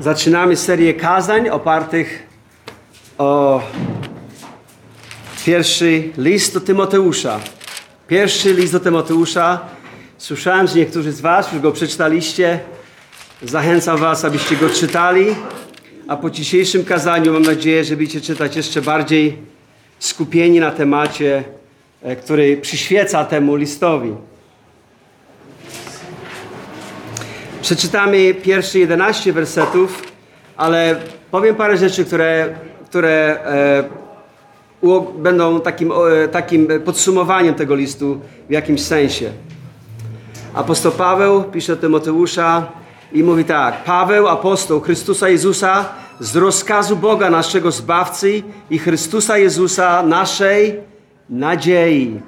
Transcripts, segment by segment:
Zaczynamy serię kazań opartych o pierwszy list do Tymoteusza. Pierwszy list do Tymoteusza. Słyszałem, że niektórzy z Was już go przeczytaliście. Zachęcam Was, abyście go czytali. A po dzisiejszym kazaniu mam nadzieję, że będziecie czytać jeszcze bardziej skupieni na temacie, e, który przyświeca temu listowi. Przeczytamy pierwsze 11 wersetów, ale powiem parę rzeczy, które, które e, będą takim, e, takim podsumowaniem tego listu w jakimś sensie. Apostoł Paweł pisze do Tymoteusza i mówi tak. Paweł, apostoł Chrystusa Jezusa z rozkazu Boga naszego Zbawcy i Chrystusa Jezusa naszej nadziei.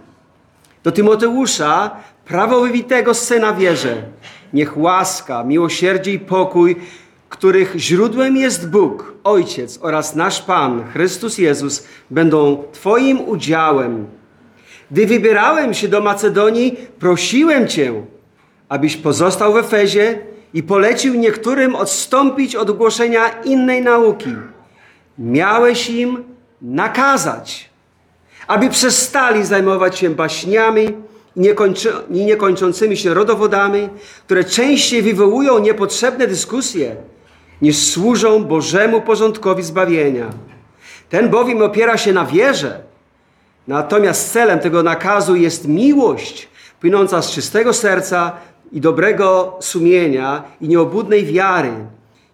Do Tymoteusza, prawowitego syna wierzę, niech łaska, miłosierdzie i pokój, których źródłem jest Bóg, Ojciec oraz nasz Pan, Chrystus Jezus, będą Twoim udziałem. Gdy wybierałem się do Macedonii, prosiłem Cię, abyś pozostał w Efezie i polecił niektórym odstąpić od głoszenia innej nauki. Miałeś im nakazać, aby przestali zajmować się baśniami i niekończącymi się rodowodami, które częściej wywołują niepotrzebne dyskusje, niż służą Bożemu porządkowi zbawienia. Ten bowiem opiera się na wierze, natomiast celem tego nakazu jest miłość płynąca z czystego serca i dobrego sumienia i nieobudnej wiary.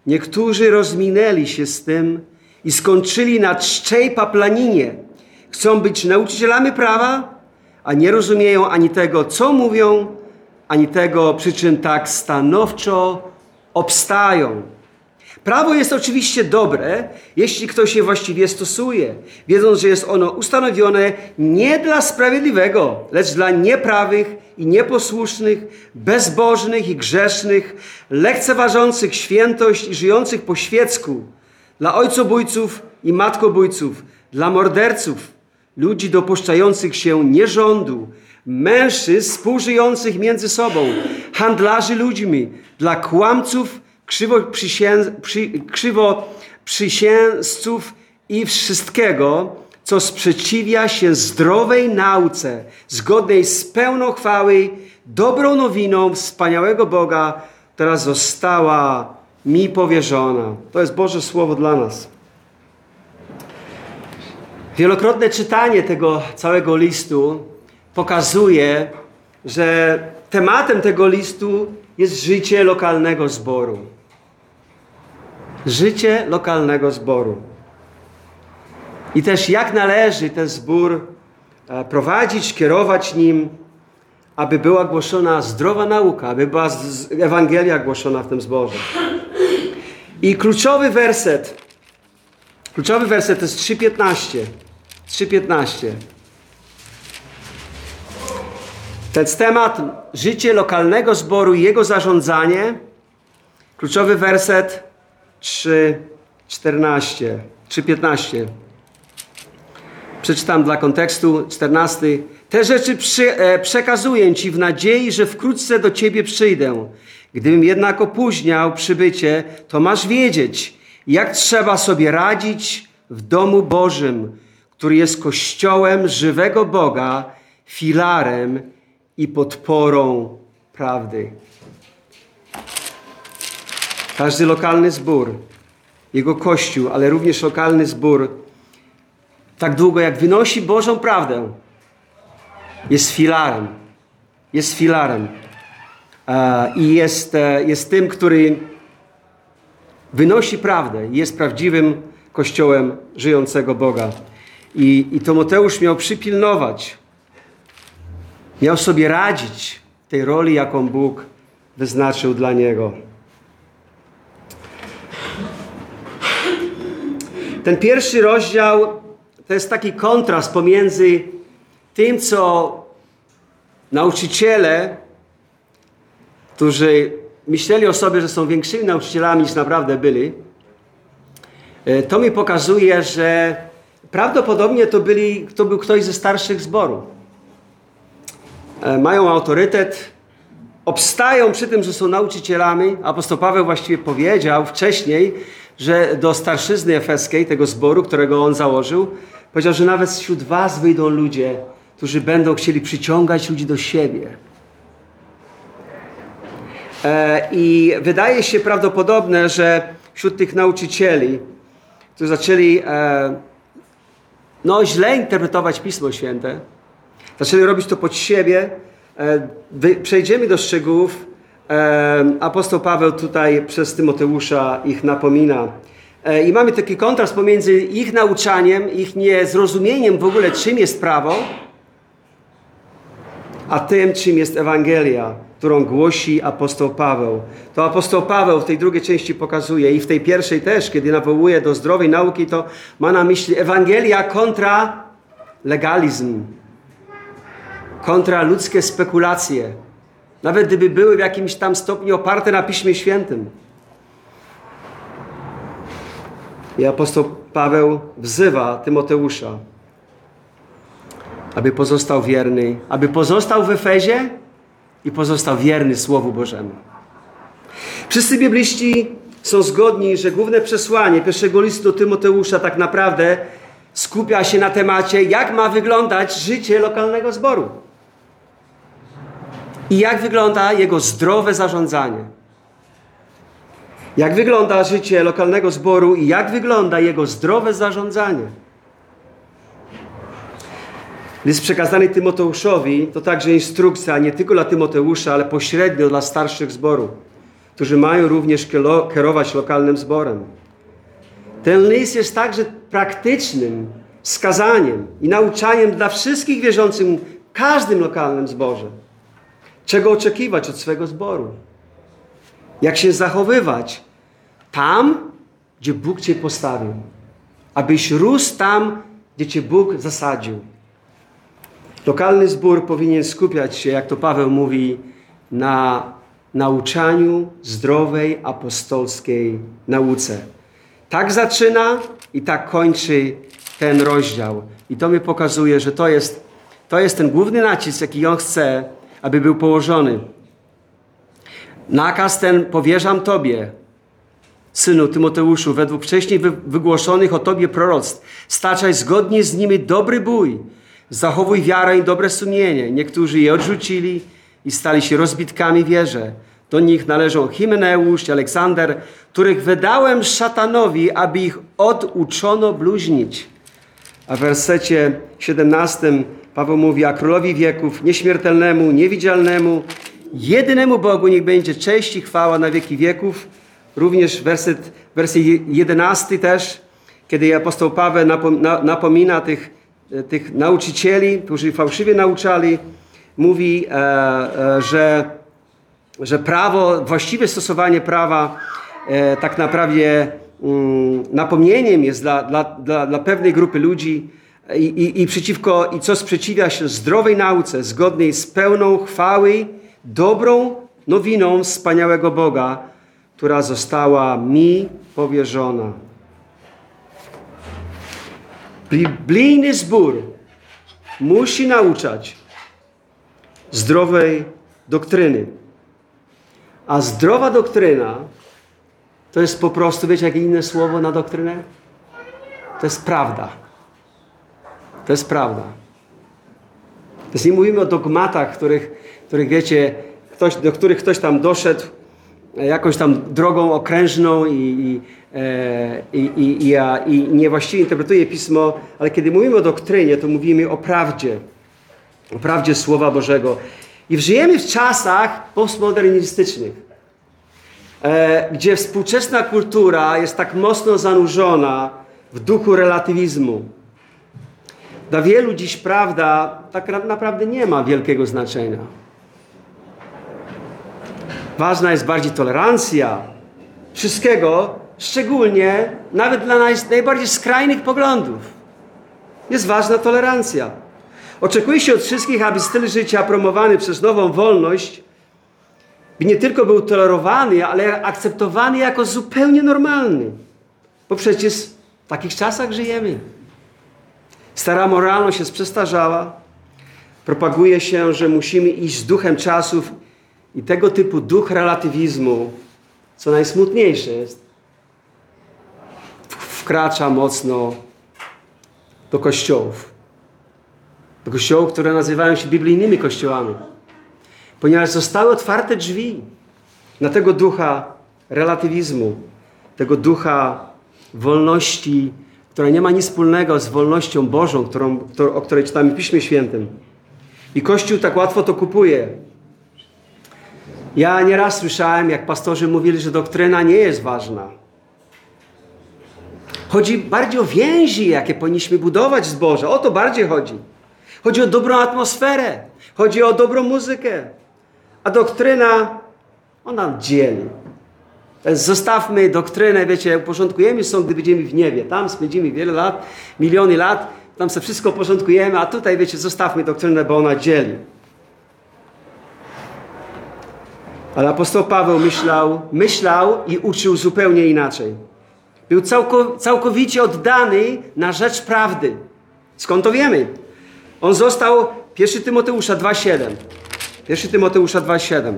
Niektórzy rozminęli się z tym i skończyli na czczej paplaninie. Chcą być nauczycielami prawa, a nie rozumieją ani tego, co mówią, ani tego, przy czym tak stanowczo obstają. Prawo jest oczywiście dobre, jeśli ktoś je właściwie stosuje, wiedząc, że jest ono ustanowione nie dla sprawiedliwego, lecz dla nieprawych i nieposłusznych, bezbożnych i grzesznych, lekceważących świętość i żyjących po świecku, dla ojcobójców i matkobójców, dla morderców, ludzi dopuszczających się nierządu, mężczyzn współżyjących między sobą, handlarzy ludźmi, dla kłamców, krzywo, przysię, przy, krzywo przysięzców i wszystkiego, co sprzeciwia się zdrowej nauce, zgodnej z pełną chwały, dobrą nowiną wspaniałego Boga, która została mi powierzona. To jest Boże Słowo dla nas. Wielokrotne czytanie tego całego listu pokazuje, że tematem tego listu jest życie lokalnego zboru. Życie lokalnego zboru. I też jak należy ten zbór e, prowadzić, kierować nim, aby była głoszona zdrowa nauka, aby była Ewangelia głoszona w tym zborze. I kluczowy werset, kluczowy werset to jest 3,15. 3,15. Ten temat życie lokalnego zboru i jego zarządzanie. Kluczowy werset 3,14. 3,15. Przeczytam dla kontekstu 14. Te rzeczy przy, e, przekazuję Ci w nadziei, że wkrótce do Ciebie przyjdę. Gdybym jednak opóźniał przybycie, to masz wiedzieć, jak trzeba sobie radzić w domu Bożym, który jest kościołem żywego Boga, filarem i podporą prawdy. Każdy lokalny zbór, jego kościół, ale również lokalny zbór, tak długo jak wynosi Bożą prawdę, jest filarem. Jest filarem. I jest, e, jest tym, który wynosi prawdę, jest prawdziwym kościołem żyjącego Boga. I, I Tymoteusz miał przypilnować, miał sobie radzić tej roli, jaką Bóg wyznaczył dla niego. Ten pierwszy rozdział to jest taki kontrast pomiędzy tym, co nauczyciele, którzy myśleli o sobie, że są większymi nauczycielami niż naprawdę byli, e, to mi pokazuje, że Prawdopodobnie to, byli, to był ktoś ze starszych zboru. E, mają autorytet, obstają przy tym, że są nauczycielami. Apostoł Paweł właściwie powiedział wcześniej, że do starszyzny efeskiej, tego zboru, którego on założył, powiedział, że nawet wśród was wyjdą ludzie, którzy będą chcieli przyciągać ludzi do siebie. E, I wydaje się prawdopodobne, że wśród tych nauczycieli, którzy zaczęli e, no, źle interpretować Pismo Święte, zaczęli robić to pod siebie, e, przejdziemy do szczegółów. Apostoł Paweł tutaj przez Tymoteusza ich napomina. I mamy taki kontrast pomiędzy ich nauczaniem, ich niezrozumieniem w ogóle, czym jest prawo, a tym, czym jest Ewangelia którą głosi apostoł Paweł. To apostoł Paweł w tej drugiej części pokazuje i w tej pierwszej też, kiedy nawołuje do zdrowej nauki, to ma na myśli Ewangelia kontra legalizm, kontra ludzkie spekulacje, nawet gdyby były w jakimś tam stopniu oparte na Piśmie Świętym. I apostoł Paweł wzywa Tymoteusza, aby pozostał wierny, aby pozostał w Efezie, i pozostał wierny Słowu Bożemu. Wszyscy bibliści są zgodni, że główne przesłanie pierwszego listu Tymoteusza tak naprawdę skupia się na temacie, jak ma wyglądać życie lokalnego zboru. I jak wygląda jego zdrowe zarządzanie. Jak wygląda życie lokalnego zboru i jak wygląda jego zdrowe zarządzanie. List przekazany Tymoteuszowi to także instrukcja nie tylko dla Tymoteusza, ale pośrednio dla starszych zborów, którzy mają również kierować lokalnym zborem. Ten list jest także praktycznym skazaniem i nauczaniem dla wszystkich wierzących w każdym lokalnym zborze. Czego oczekiwać od swego zboru? Jak się zachowywać tam, gdzie Bóg Cię postawił, abyś rósł tam, gdzie Cię Bóg zasadził. Lokalny zbór powinien skupiać się, jak to Paweł mówi, na nauczaniu zdrowej apostolskiej nauce. Tak zaczyna i tak kończy ten rozdział. I to mi pokazuje, że to jest, to jest ten główny nacisk, jaki on chce, aby był położony. Nakaz ten powierzam Tobie, synu Tymoteuszu, według wcześniej wygłoszonych o Tobie proroctw. Staczaj zgodnie z nimi dobry bój Zachowuj wiarę i dobre sumienie. Niektórzy je odrzucili i stali się rozbitkami wierze. Do nich należą Himeneusz Aleksander, których wydałem szatanowi, aby ich oduczono bluźnić. A w wersecie 17 Paweł mówi, a królowi wieków, nieśmiertelnemu, niewidzialnemu, jedynemu Bogu niech będzie cześć i chwała na wieki wieków. Również werset, werset 11 też, kiedy apostoł Paweł napomina tych tych nauczycieli, którzy fałszywie nauczali, mówi, e, e, że, że prawo, właściwe stosowanie prawa tak naprawdę mm, napomnieniem jest dla, dla, dla, dla pewnej grupy ludzi i, i, i, przeciwko, i co sprzeciwia się zdrowej nauce, zgodnej z pełną chwały, dobrą nowiną wspaniałego Boga, która została mi powierzona. Biblijny zbór musi nauczać zdrowej doktryny. A zdrowa doktryna to jest po prostu, wiecie, jakie inne słowo na doktrynę? To jest prawda. To jest prawda. Więc nie mówimy o dogmatach, których, których wiecie, ktoś, do których ktoś tam doszedł jakąś tam drogą okrężną i, i, e, i, i, i, i niewłaściwie interpretuje Pismo, ale kiedy mówimy o doktrynie, to mówimy o prawdzie, o prawdzie Słowa Bożego. I żyjemy w czasach postmodernistycznych, e, gdzie współczesna kultura jest tak mocno zanurzona w duchu relatywizmu. Dla wielu dziś prawda tak naprawdę nie ma wielkiego znaczenia. Ważna jest bardziej tolerancja wszystkiego, szczególnie nawet dla najbardziej skrajnych poglądów. Jest ważna tolerancja. Oczekuje się od wszystkich, aby styl życia promowany przez nową wolność nie tylko był tolerowany, ale akceptowany jako zupełnie normalny. Bo przecież w takich czasach żyjemy. Stara moralność jest przestarzała. Propaguje się, że musimy iść z duchem czasów I tego typu duch relatywizmu, co najsmutniejsze jest, wkracza mocno do kościołów. Do kościołów, które nazywają się biblijnymi kościołami. Ponieważ zostały otwarte drzwi na tego ducha relatywizmu, tego ducha wolności, która nie ma nic wspólnego z wolnością Bożą, którą, o której czytamy w Piśmie Świętym. I Kościół tak łatwo to kupuje. Ja nieraz słyszałem, jak pastorzy mówili, że doktryna nie jest ważna. Chodzi bardziej o więzi, jakie powinniśmy budować z Boża. O to bardziej chodzi. Chodzi o dobrą atmosferę. Chodzi o dobrą muzykę. A doktryna, ona dzieli. Zostawmy doktrynę, wiecie, uporządkujemy sąd, gdy będziemy w niebie. Tam spędzimy wiele lat, miliony lat, tam sobie wszystko porządkujemy, a tutaj, wiecie, zostawmy doktrynę, bo ona dzieli. Ale apostoł Paweł myślał, myślał i uczył zupełnie inaczej. Był całkowicie oddany na rzecz prawdy. Skąd to wiemy? On został 1 Tymoteusza 2,7. 1 Tymoteusza 2,7.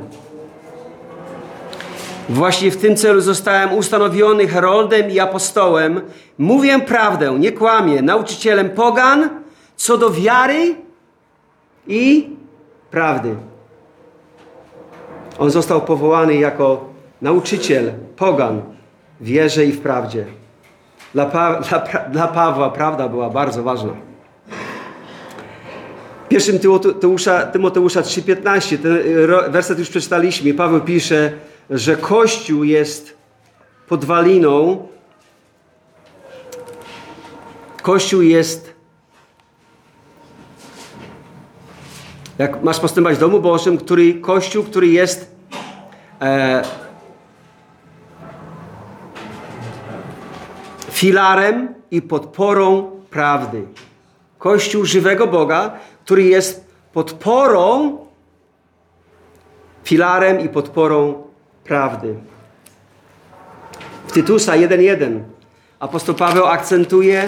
Właśnie w tym celu zostałem ustanowiony heroldem i apostołem. Mówię prawdę, nie kłamię, nauczycielem pogan co do wiary i prawdy. On został powołany jako nauczyciel pogan wierze i w prawdzie. Dla, pa dla, dla Pawła prawda była bardzo ważna. W pierwszym Tymoteusza, Tymoteusza 3,15, ten werset już przeczytaliśmy. Paweł pisze, że Kościół jest podwaliną, Kościół jest jak masz postępować w domu Bożym, który, Kościół, który jest e, filarem i podporą prawdy. Kościół żywego Boga, który jest podporą, filarem i podporą prawdy. W Tytusa 1.1 apostoł Paweł akcentuje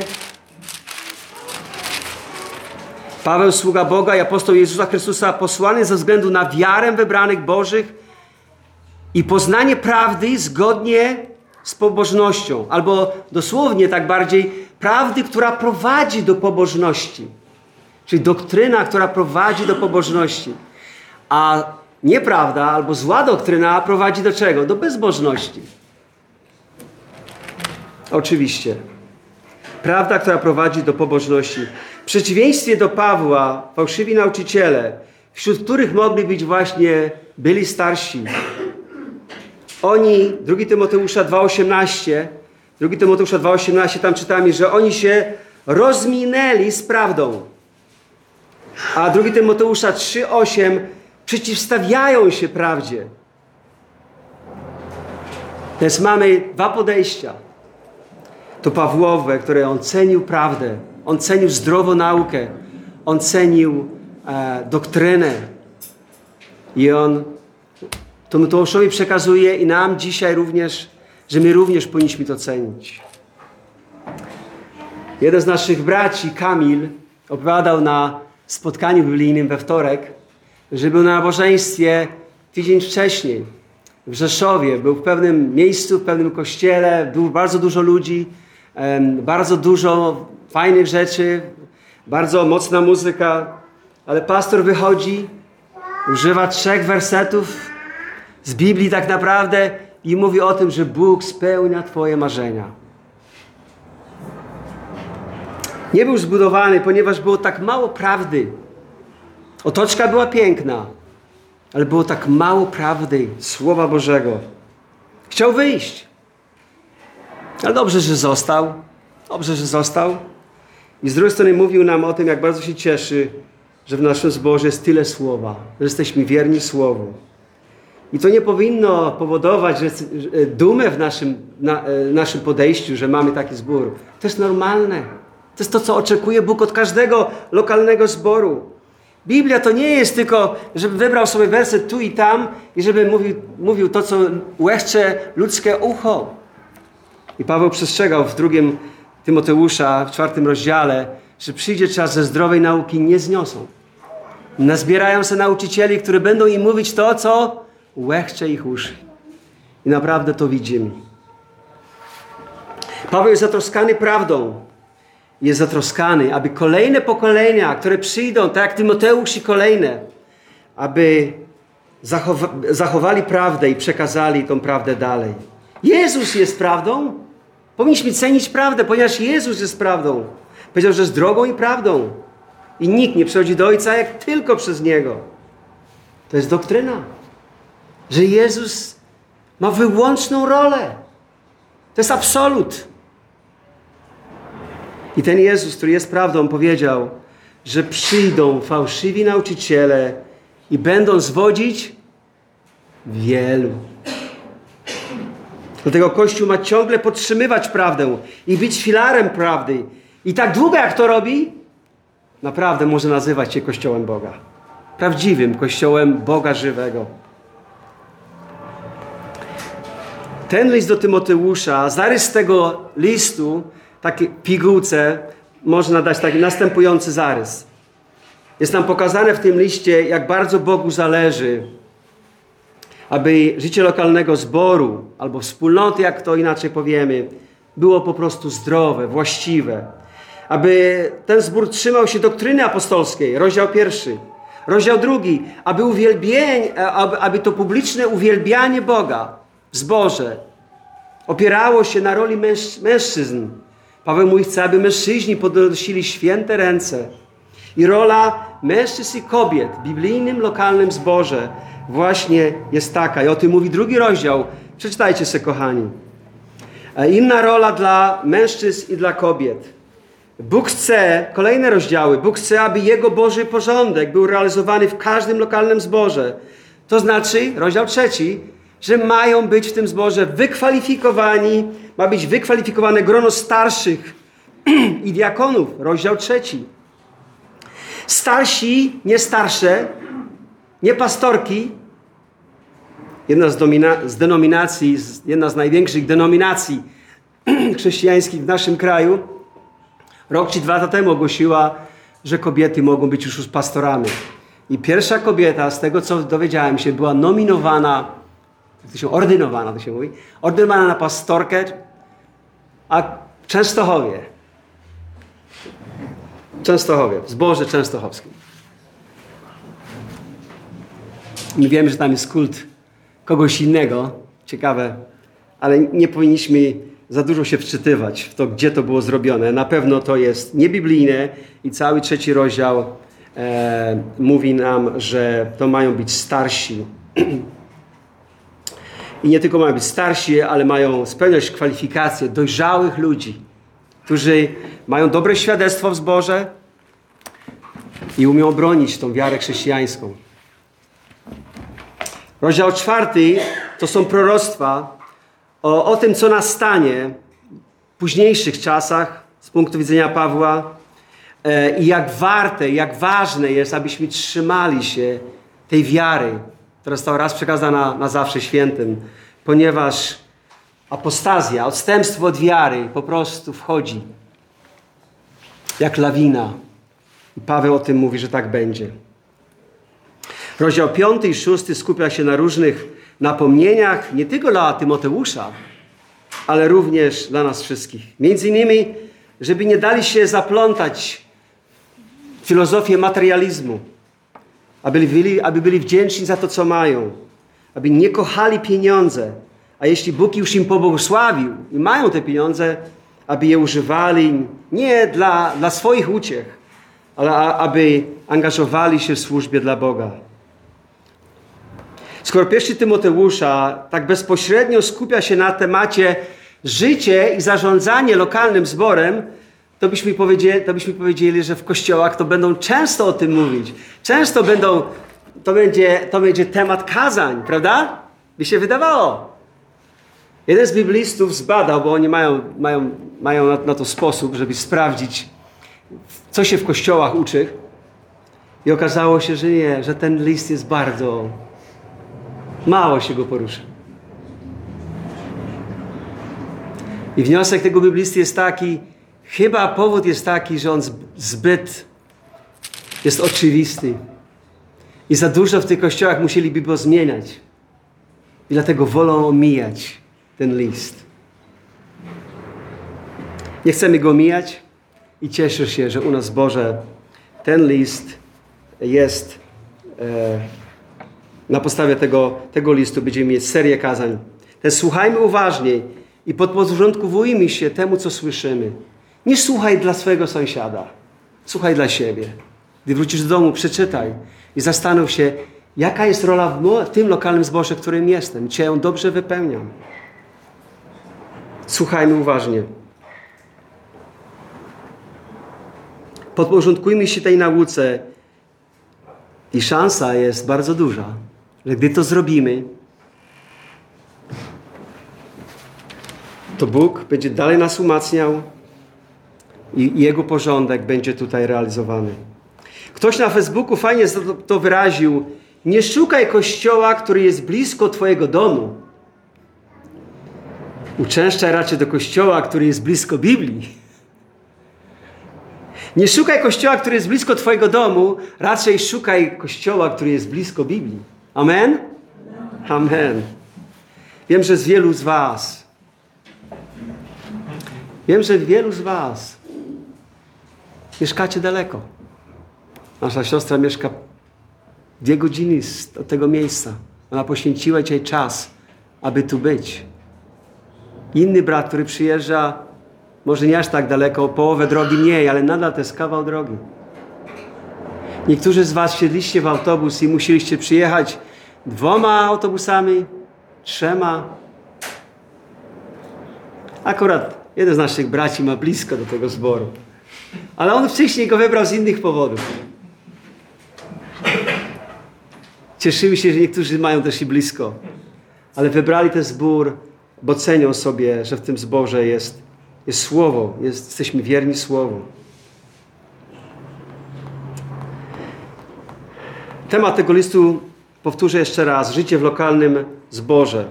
Paweł, sługa Boga i apostoł Jezusa Chrystusa, posłany ze względu na wiarę wybranych Bożych i poznanie prawdy zgodnie z pobożnością, albo dosłownie tak bardziej, prawdy, która prowadzi do pobożności. Czyli doktryna, która prowadzi do pobożności. A nieprawda albo zła doktryna prowadzi do czego? Do bezbożności. Oczywiście. Prawda, która prowadzi do pobożności. W przeciwieństwie do Pawła, fałszywi nauczyciele, wśród których mogli być właśnie byli starsi. Oni, 2 Tymoteusza 2,18, 2 Tymoteusza 2,18, tam czytamy, że oni się rozminęli z prawdą. A 2 Tymoteusza 3,8 przeciwstawiają się prawdzie. Więc mamy dwa podejścia. To Pawłowe, które on cenił prawdę, on cenił zdrową naukę, on cenił e, doktrynę. I on Tymoteuszowi przekazuje i nam dzisiaj również, że my również powinniśmy to cenić. Jeden z naszych braci, Kamil, opowiadał na spotkaniu biblijnym we wtorek, że był na nabożeństwie tydzień wcześniej w Rzeszowie. Był w pewnym miejscu, w pewnym kościele, było bardzo dużo ludzi, bardzo dużo fajnych rzeczy, bardzo mocna muzyka, ale pastor wychodzi, używa trzech wersetów z Biblii tak naprawdę i mówi o tym, że Bóg spełnia Twoje marzenia. Nie był zbudowany, ponieważ było tak mało prawdy. Otoczka była piękna, ale było tak mało prawdy, Słowa Bożego. Chciał wyjść. Ale dobrze, że został. Dobrze, że został. I z drugiej strony mówił nam o tym, jak bardzo się cieszy, że w naszym zborze jest tyle słowa, że jesteśmy wierni Słowu. I to nie powinno powodować że, że dumę w naszym, na, e, naszym podejściu, że mamy taki zbór. To jest normalne. To jest to, co oczekuje Bóg od każdego lokalnego zboru. Biblia to nie jest tylko, żeby wybrał sobie werset tu i tam i żeby mówił, mówił to, co łechcze ludzkie ucho. I Paweł przestrzegał w drugim Tymoteusza, w czwartym rozdziale, że przyjdzie czas, ze zdrowej nauki nie zniosą. Nazbierają się nauczycieli, którzy będą im mówić to, co łechcze ich uszy. I naprawdę to widzimy. Paweł jest zatroskany prawdą. Jest zatroskany, aby kolejne pokolenia, które przyjdą, tak jak Tymoteusz i kolejne, aby zachowa zachowali prawdę i przekazali tą prawdę dalej. Jezus jest prawdą. Powinniśmy cenić prawdę, ponieważ Jezus jest prawdą. Powiedział, że jest drogą i prawdą. I nikt nie przychodzi do Ojca jak tylko przez Niego. To jest doktryna. Że Jezus ma wyłączną rolę. To jest absolut. I ten Jezus, który jest prawdą, powiedział, że przyjdą fałszywi nauczyciele i będą zwodzić wielu. Dlatego Kościół ma ciągle podtrzymywać prawdę i być filarem prawdy. I tak długo jak to robi, naprawdę może nazywać się Kościołem Boga. Prawdziwym Kościołem Boga żywego. Ten list do Tymoteusza, zarys tego listu, takie pigułce, można dać taki następujący zarys. Jest nam pokazane w tym liście, jak bardzo Bogu zależy, aby życie lokalnego zboru albo wspólnoty, jak to inaczej powiemy, było po prostu zdrowe, właściwe. Aby ten zbór trzymał się doktryny apostolskiej, rozdział pierwszy. Rozdział drugi, aby, aby, aby to publiczne uwielbianie Boga w zborze opierało się na roli męż, mężczyzn. Paweł mówi, chce, aby mężczyźni podnosili święte ręce. I rola mężczyzn i kobiet w biblijnym, lokalnym zborze właśnie jest taka. I o tym mówi drugi rozdział. Przeczytajcie sobie, kochani. Inna rola dla mężczyzn i dla kobiet. Bóg chce, kolejne rozdziały, Bóg chce, aby Jego Boży porządek był realizowany w każdym lokalnym zborze. To znaczy, rozdział trzeci, że mają być w tym zborze wykwalifikowani, ma być wykwalifikowane grono starszych i diakonów, rozdział trzeci. Starsi, nie starsze, nie pastorki. Jedna z, domina- z denominacji, jedna z największych denominacji chrześcijańskich w naszym kraju, rok czy dwa lata temu ogłosiła, że kobiety mogą być już pastorami. I pierwsza kobieta, z tego co dowiedziałem się, była nominowana, to się ordynowana, to się mówi, ordynowana na pastorkę, a w Częstochowie. W Częstochowie, w zborze częstochowskim. My wiemy, że tam jest kult kogoś innego, ciekawe, ale nie powinniśmy za dużo się wczytywać w to, gdzie to było zrobione. Na pewno to jest niebiblijne i cały trzeci rozdział e, mówi nam, że to mają być starsi. I nie tylko mają być starsi, ale mają spełniać kwalifikacje dojrzałych ludzi, którzy mają dobre świadectwo w zborze i umią bronić tą wiarę chrześcijańską. Rozdział czwarty to są proroctwa o, o tym, co nastanie w późniejszych czasach z punktu widzenia Pawła e, i jak warte, jak ważne jest, abyśmy trzymali się tej wiary, została raz przekazana na zawsze świętym, ponieważ apostazja, odstępstwo od wiary po prostu wchodzi jak lawina. I Paweł o tym mówi, że tak będzie. Rozdział 5 i 6 skupia się na różnych napomnieniach, nie tylko dla Tymoteusza, ale również dla nas wszystkich. Między innymi, żeby nie dali się zaplątać w filozofię materializmu, aby byli, aby byli wdzięczni za to, co mają, aby nie kochali pieniądze, a jeśli Bóg już im pobłogosławił i mają te pieniądze, aby je używali nie dla, dla swoich uciech, ale aby angażowali się w służbie dla Boga. Skoro pierwszy Tymoteusza tak bezpośrednio skupia się na temacie życie i zarządzanie lokalnym zborem, to byśmy, powiedzieli, to byśmy powiedzieli, że w kościołach to będą często o tym mówić. Często będą, to będzie, to będzie temat kazań, prawda? By się wydawało. Jeden z biblistów zbadał, bo oni mają, mają, mają na, na to sposób, żeby sprawdzić, co się w kościołach uczy. I okazało się, że nie, że ten list jest bardzo Mało się go porusza. I wniosek tego biblisty jest taki, chyba powód jest taki, że on zbyt jest oczywisty. I za dużo w tych kościołach musieliby go zmieniać. I dlatego wolą omijać ten list. Nie chcemy go omijać i cieszę się, że u nas Boże ten list jest e, na podstawie tego, tego listu będziemy mieć serię kazań. Ten słuchajmy uważniej i podporządkowujmy się temu, co słyszymy. Nie słuchaj dla swojego sąsiada. Słuchaj dla siebie. Gdy wrócisz do domu, przeczytaj i zastanów się, jaka jest rola w tym lokalnym zborze, w którym jestem. Czy ją dobrze wypełniam? Słuchajmy uważnie. Podporządkujmy się tej nauce i szansa jest bardzo duża, że gdy to zrobimy, to Bóg będzie dalej nas umacniał i Jego porządek będzie tutaj realizowany. Ktoś na Facebooku fajnie to, to wyraził. Nie szukaj kościoła, który jest blisko Twojego domu. Uczęszczaj raczej do kościoła, który jest blisko Biblii. Nie szukaj kościoła, który jest blisko Twojego domu, raczej szukaj kościoła, który jest blisko Biblii. Amen? Amen. Wiem, że z wielu z Was, wiem, że wielu z Was mieszkacie daleko. Nasza siostra mieszka dwie godziny od tego miejsca. Ona poświęciła dzisiaj czas, aby tu być. Inny brat, który przyjeżdża może nie aż tak daleko, o połowę drogi mniej, ale nadal to jest kawał drogi. Niektórzy z Was siedliście w autobus i musieliście przyjechać dwoma autobusami, trzema. Akurat jeden z naszych braci ma blisko do tego zboru. Ale on wcześniej go wybrał z innych powodów. Cieszymy się, że niektórzy mają też i blisko. Ale wybrali ten zbór, bo cenią sobie, że w tym zborze jest jest Słowo, jest, jesteśmy wierni Słowu. Temat tego listu powtórzę jeszcze raz. Życie w lokalnym zborze.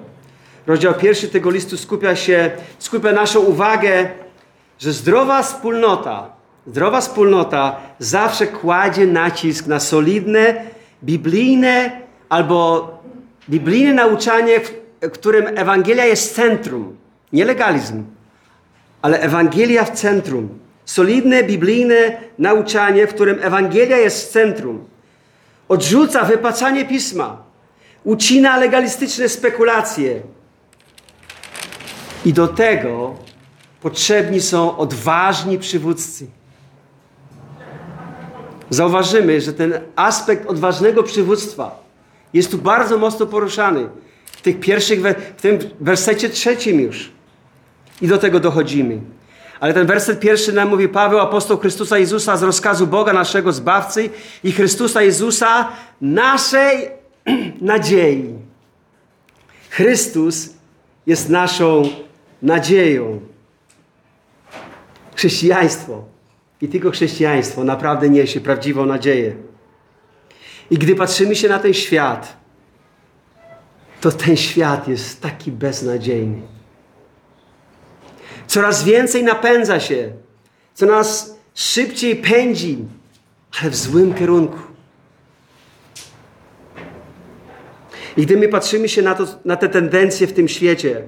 Rozdział pierwszy tego listu skupia się, skupia naszą uwagę, że zdrowa wspólnota, zdrowa wspólnota zawsze kładzie nacisk na solidne, biblijne albo biblijne nauczanie, w którym Ewangelia jest centrum, nie legalizm ale Ewangelia w centrum. Solidne, biblijne nauczanie, w którym Ewangelia jest centrum. Odrzuca wypacanie pisma, ucina legalistyczne spekulacje. I do tego potrzebni są odważni przywódcy. Zauważymy, że ten aspekt odważnego przywództwa jest tu bardzo mocno poruszany. W tych pierwszych, w tym wersecie trzecim już. I do tego dochodzimy. Ale ten werset pierwszy nam mówi Paweł, apostoł Chrystusa Jezusa z rozkazu Boga, naszego Zbawcy i Chrystusa Jezusa, naszej nadziei. Chrystus jest naszą nadzieją. Chrześcijaństwo i tylko chrześcijaństwo naprawdę niesie prawdziwą nadzieję. I gdy patrzymy się na ten świat, to ten świat jest taki beznadziejny coraz więcej napędza się, coraz szybciej pędzi, ale w złym kierunku. I gdy my patrzymy się na, to, na te tendencje w tym świecie,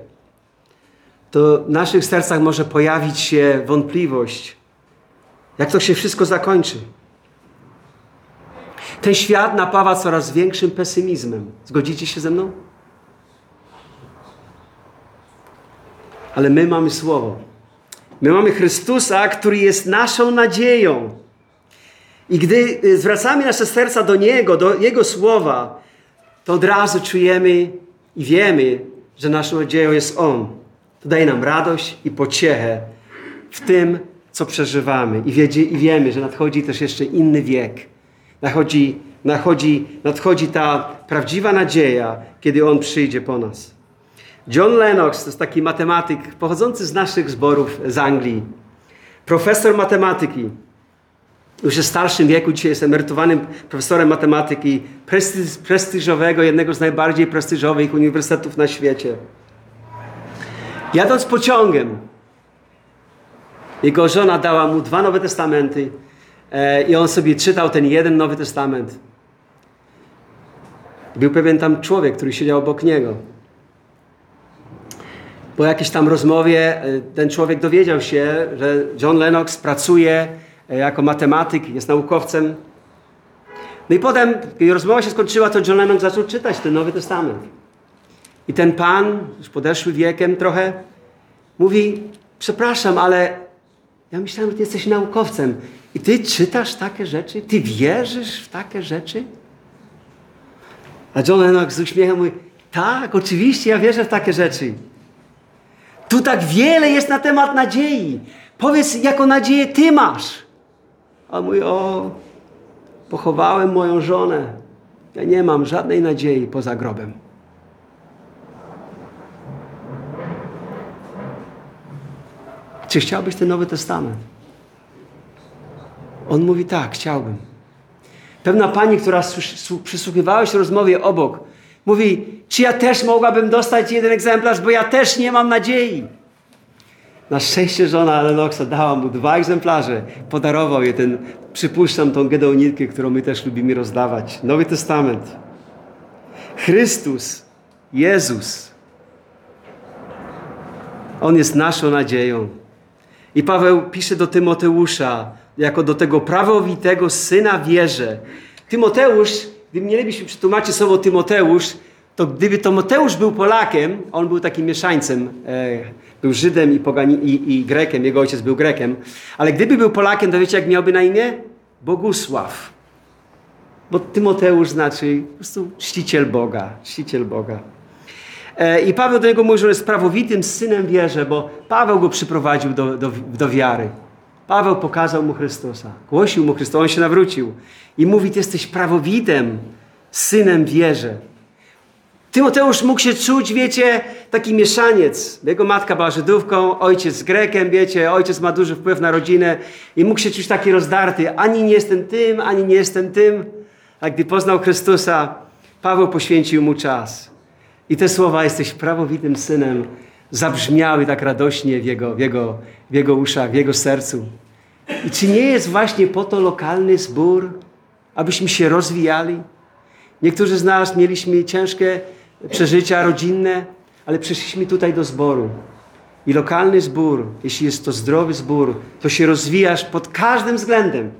to w naszych sercach może pojawić się wątpliwość, jak to się wszystko zakończy. Ten świat napawa coraz większym pesymizmem. Zgodzicie się ze mną? ale my mamy Słowo. My mamy Chrystusa, który jest naszą nadzieją. I gdy y, zwracamy nasze serca do Niego, do Jego Słowa, to od razu czujemy i wiemy, że naszą nadzieją jest On. To daje nam radość i pociechę w tym, co przeżywamy. I, wiedzie, I wiemy, że nadchodzi też jeszcze inny wiek. Nadchodzi, nadchodzi, nadchodzi ta prawdziwa nadzieja, kiedy On przyjdzie po nas. John Lennox to jest taki matematyk pochodzący z naszych zborów z Anglii. Profesor matematyki. Już w starszym wieku, dzisiaj jest emerytowanym profesorem matematyki prestiżowego, jednego z najbardziej prestiżowych uniwersytetów na świecie. Jadąc pociągiem, jego żona dała mu dwa Nowe Testamenty e, i on sobie czytał ten jeden Nowy Testament. Był pewien tam człowiek, który siedział obok niego. po jakiejś tam rozmowie e, ten człowiek dowiedział się, że John Lennox pracuje e, jako matematyk, jest naukowcem. No i potem, kiedy rozmowa się skończyła, to John Lennox zaczął czytać ten Nowy Testament. I ten pan, już podeszły wiekiem trochę, mówi, przepraszam, ale ja myślałem, że ty jesteś naukowcem. I ty czytasz takie rzeczy? Ty wierzysz w takie rzeczy? A John Lennox z uśmiechem mówi, tak, oczywiście, ja wierzę w takie rzeczy. Tu tak wiele jest na temat nadziei. Powiedz, jaką nadzieję ty masz. A mówi, o, pochowałem moją żonę. Ja nie mam żadnej nadziei poza grobem. Czy chciałbyś ten Nowy Testament? On mówi tak, chciałbym. Pewna pani, która przysłuchiwała się rozmowie obok, mówi, czy ja też mogłabym dostać jeden egzemplarz, bo ja też nie mam nadziei. Na szczęście żona Lennoxa dała mu dwa egzemplarze. Podarował je ten, przypuszczam, tą gedeonitkę, którą my też lubimy rozdawać. Nowy Testament. Chrystus, Jezus. On jest naszą nadzieją. I Paweł pisze do Tymoteusza, jako do tego prawowitego syna wierze. Tymoteusz, gdy mielibyśmy przetłumaczyć słowo Tymoteusz, to gdyby Tymoteusz był Polakiem, on był takim mieszańcem, e, był Żydem i, pogani, i, i, Grekiem, jego ojciec był Grekiem, ale gdyby był Polakiem, to wiecie jak miałby na imię? Bogusław. Bo Tymoteusz znaczy po prostu czciciel Boga, czciciel Boga. E, I Paweł do niego mówi, że jest prawowitym synem wierze, bo Paweł go przyprowadził do, do, do wiary. Paweł pokazał mu Chrystusa, głosił mu Chrystusa, on się nawrócił i mówi, ty jesteś prawowitym synem wierze. Tymoteusz mógł się czuć, wiecie, taki mieszaniec. Jego matka była Żydówką, ojciec Grekiem, wiecie, ojciec ma duży wpływ na rodzinę i mógł się czuć taki rozdarty. Ani nie jestem tym, ani nie jestem tym. A gdy poznał Chrystusa, Paweł poświęcił mu czas. I te słowa, jesteś prawowitym synem, zabrzmiały tak radośnie w jego, w, jego, w jego uszach, w jego sercu. I czy nie jest właśnie po to lokalny zbór, abyśmy się rozwijali? Niektórzy z nas mieliśmy ciężkie przeżycia rodzinne, ale przyszliśmy tutaj do zboru. I lokalny zbór, jeśli jest to zdrowy zbór, to się rozwijasz pod każdym względem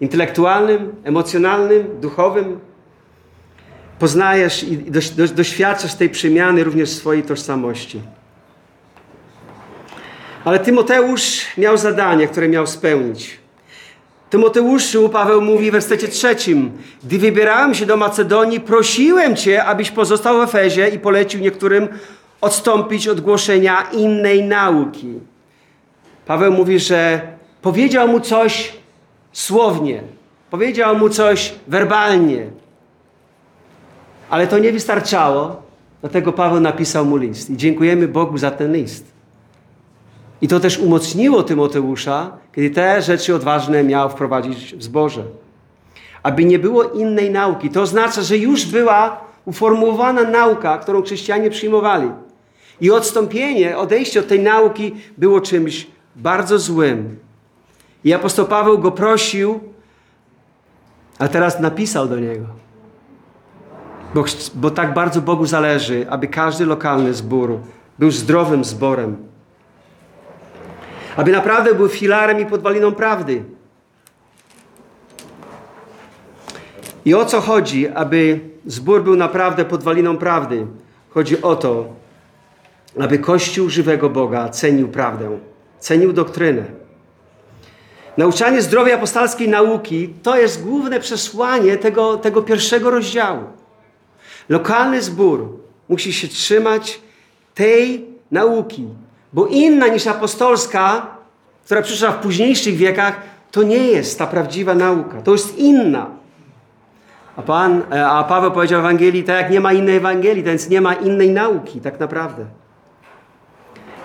intelektualnym, emocjonalnym, duchowym. Poznajesz i doświadczasz tej przemiany również swojej tożsamości. Ale Tymoteusz miał zadanie, które miał spełnić. Tymoteuszu, Paweł mówi w wersecie trzecim, gdy wybierałem się do Macedonii, prosiłem Cię, abyś pozostał w Efezie i polecił niektórym odstąpić od głoszenia innej nauki. Paweł mówi, że powiedział mu coś słownie, powiedział mu coś werbalnie, ale to nie wystarczało, dlatego Paweł napisał mu list. I dziękujemy Bogu za ten list. I to też umocniło Tymoteusza, kiedy te rzeczy odważne miał wprowadzić w zboże. Aby nie było innej nauki. To oznacza, że już była uformułowana nauka, którą chrześcijanie przyjmowali. I odstąpienie, odejście od tej nauki było czymś bardzo złym. I apostoł Paweł go prosił, a teraz napisał do niego. Bo, bo tak bardzo Bogu zależy, aby każdy lokalny zbór był zdrowym zborem aby naprawdę był filarem i podwaliną prawdy. I o co chodzi, aby zbór był naprawdę podwaliną prawdy? Chodzi o to, aby Kościół żywego Boga cenił prawdę, cenił doktrynę. Nauczanie zdrowej apostolskiej nauki to jest główne przesłanie tego, tego pierwszego rozdziału. Lokalny zbór musi się trzymać tej nauki, bo inna niż apostolska, która przyszła w późniejszych wiekach, to nie jest ta prawdziwa nauka. To jest inna. A, Pan, e, a Paweł powiedział w Ewangelii, tak jak nie ma innej Ewangelii, więc nie ma innej nauki tak naprawdę.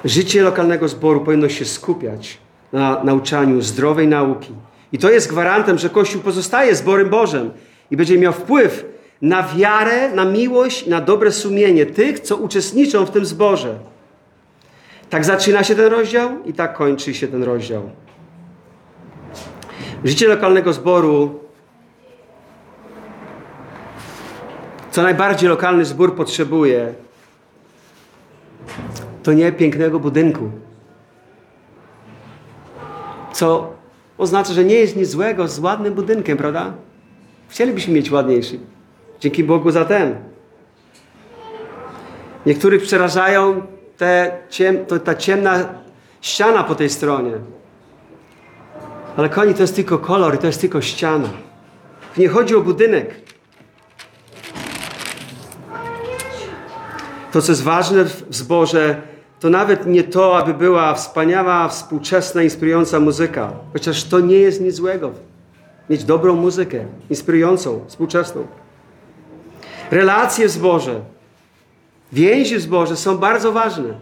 Życie lokalnego zboru powinno się skupiać na nauczaniu zdrowej nauki. I to jest gwarantem, że Kościół pozostaje zborem Bożym i będzie miał wpływ na wiarę, na miłość, na dobre sumienie tych, co uczestniczą w tym zborze. Tak zaczyna się ten rozdział i tak kończy się ten rozdział. Życie lokalnego zboru, co najbardziej lokalny zbór potrzebuje, to nie pięknego budynku. Co oznacza, że nie jest nic złego z ładnym budynkiem, prawda? Chcielibyśmy mieć ładniejszy. Dzięki Bogu za ten. Niektórych przerażają te ciem, to, ta ciemna ściana po tej stronie. Ale koni to jest tylko kolor i to jest tylko ściana. Nie chodzi o budynek. To, co jest ważne w zborze, to nawet nie to, aby była wspaniała, współczesna, inspirująca muzyka. Chociaż to nie jest nic złego. Mieć dobrą muzykę, inspirującą, współczesną. Relacje w zborze, więzi w zborze są bardzo ważne,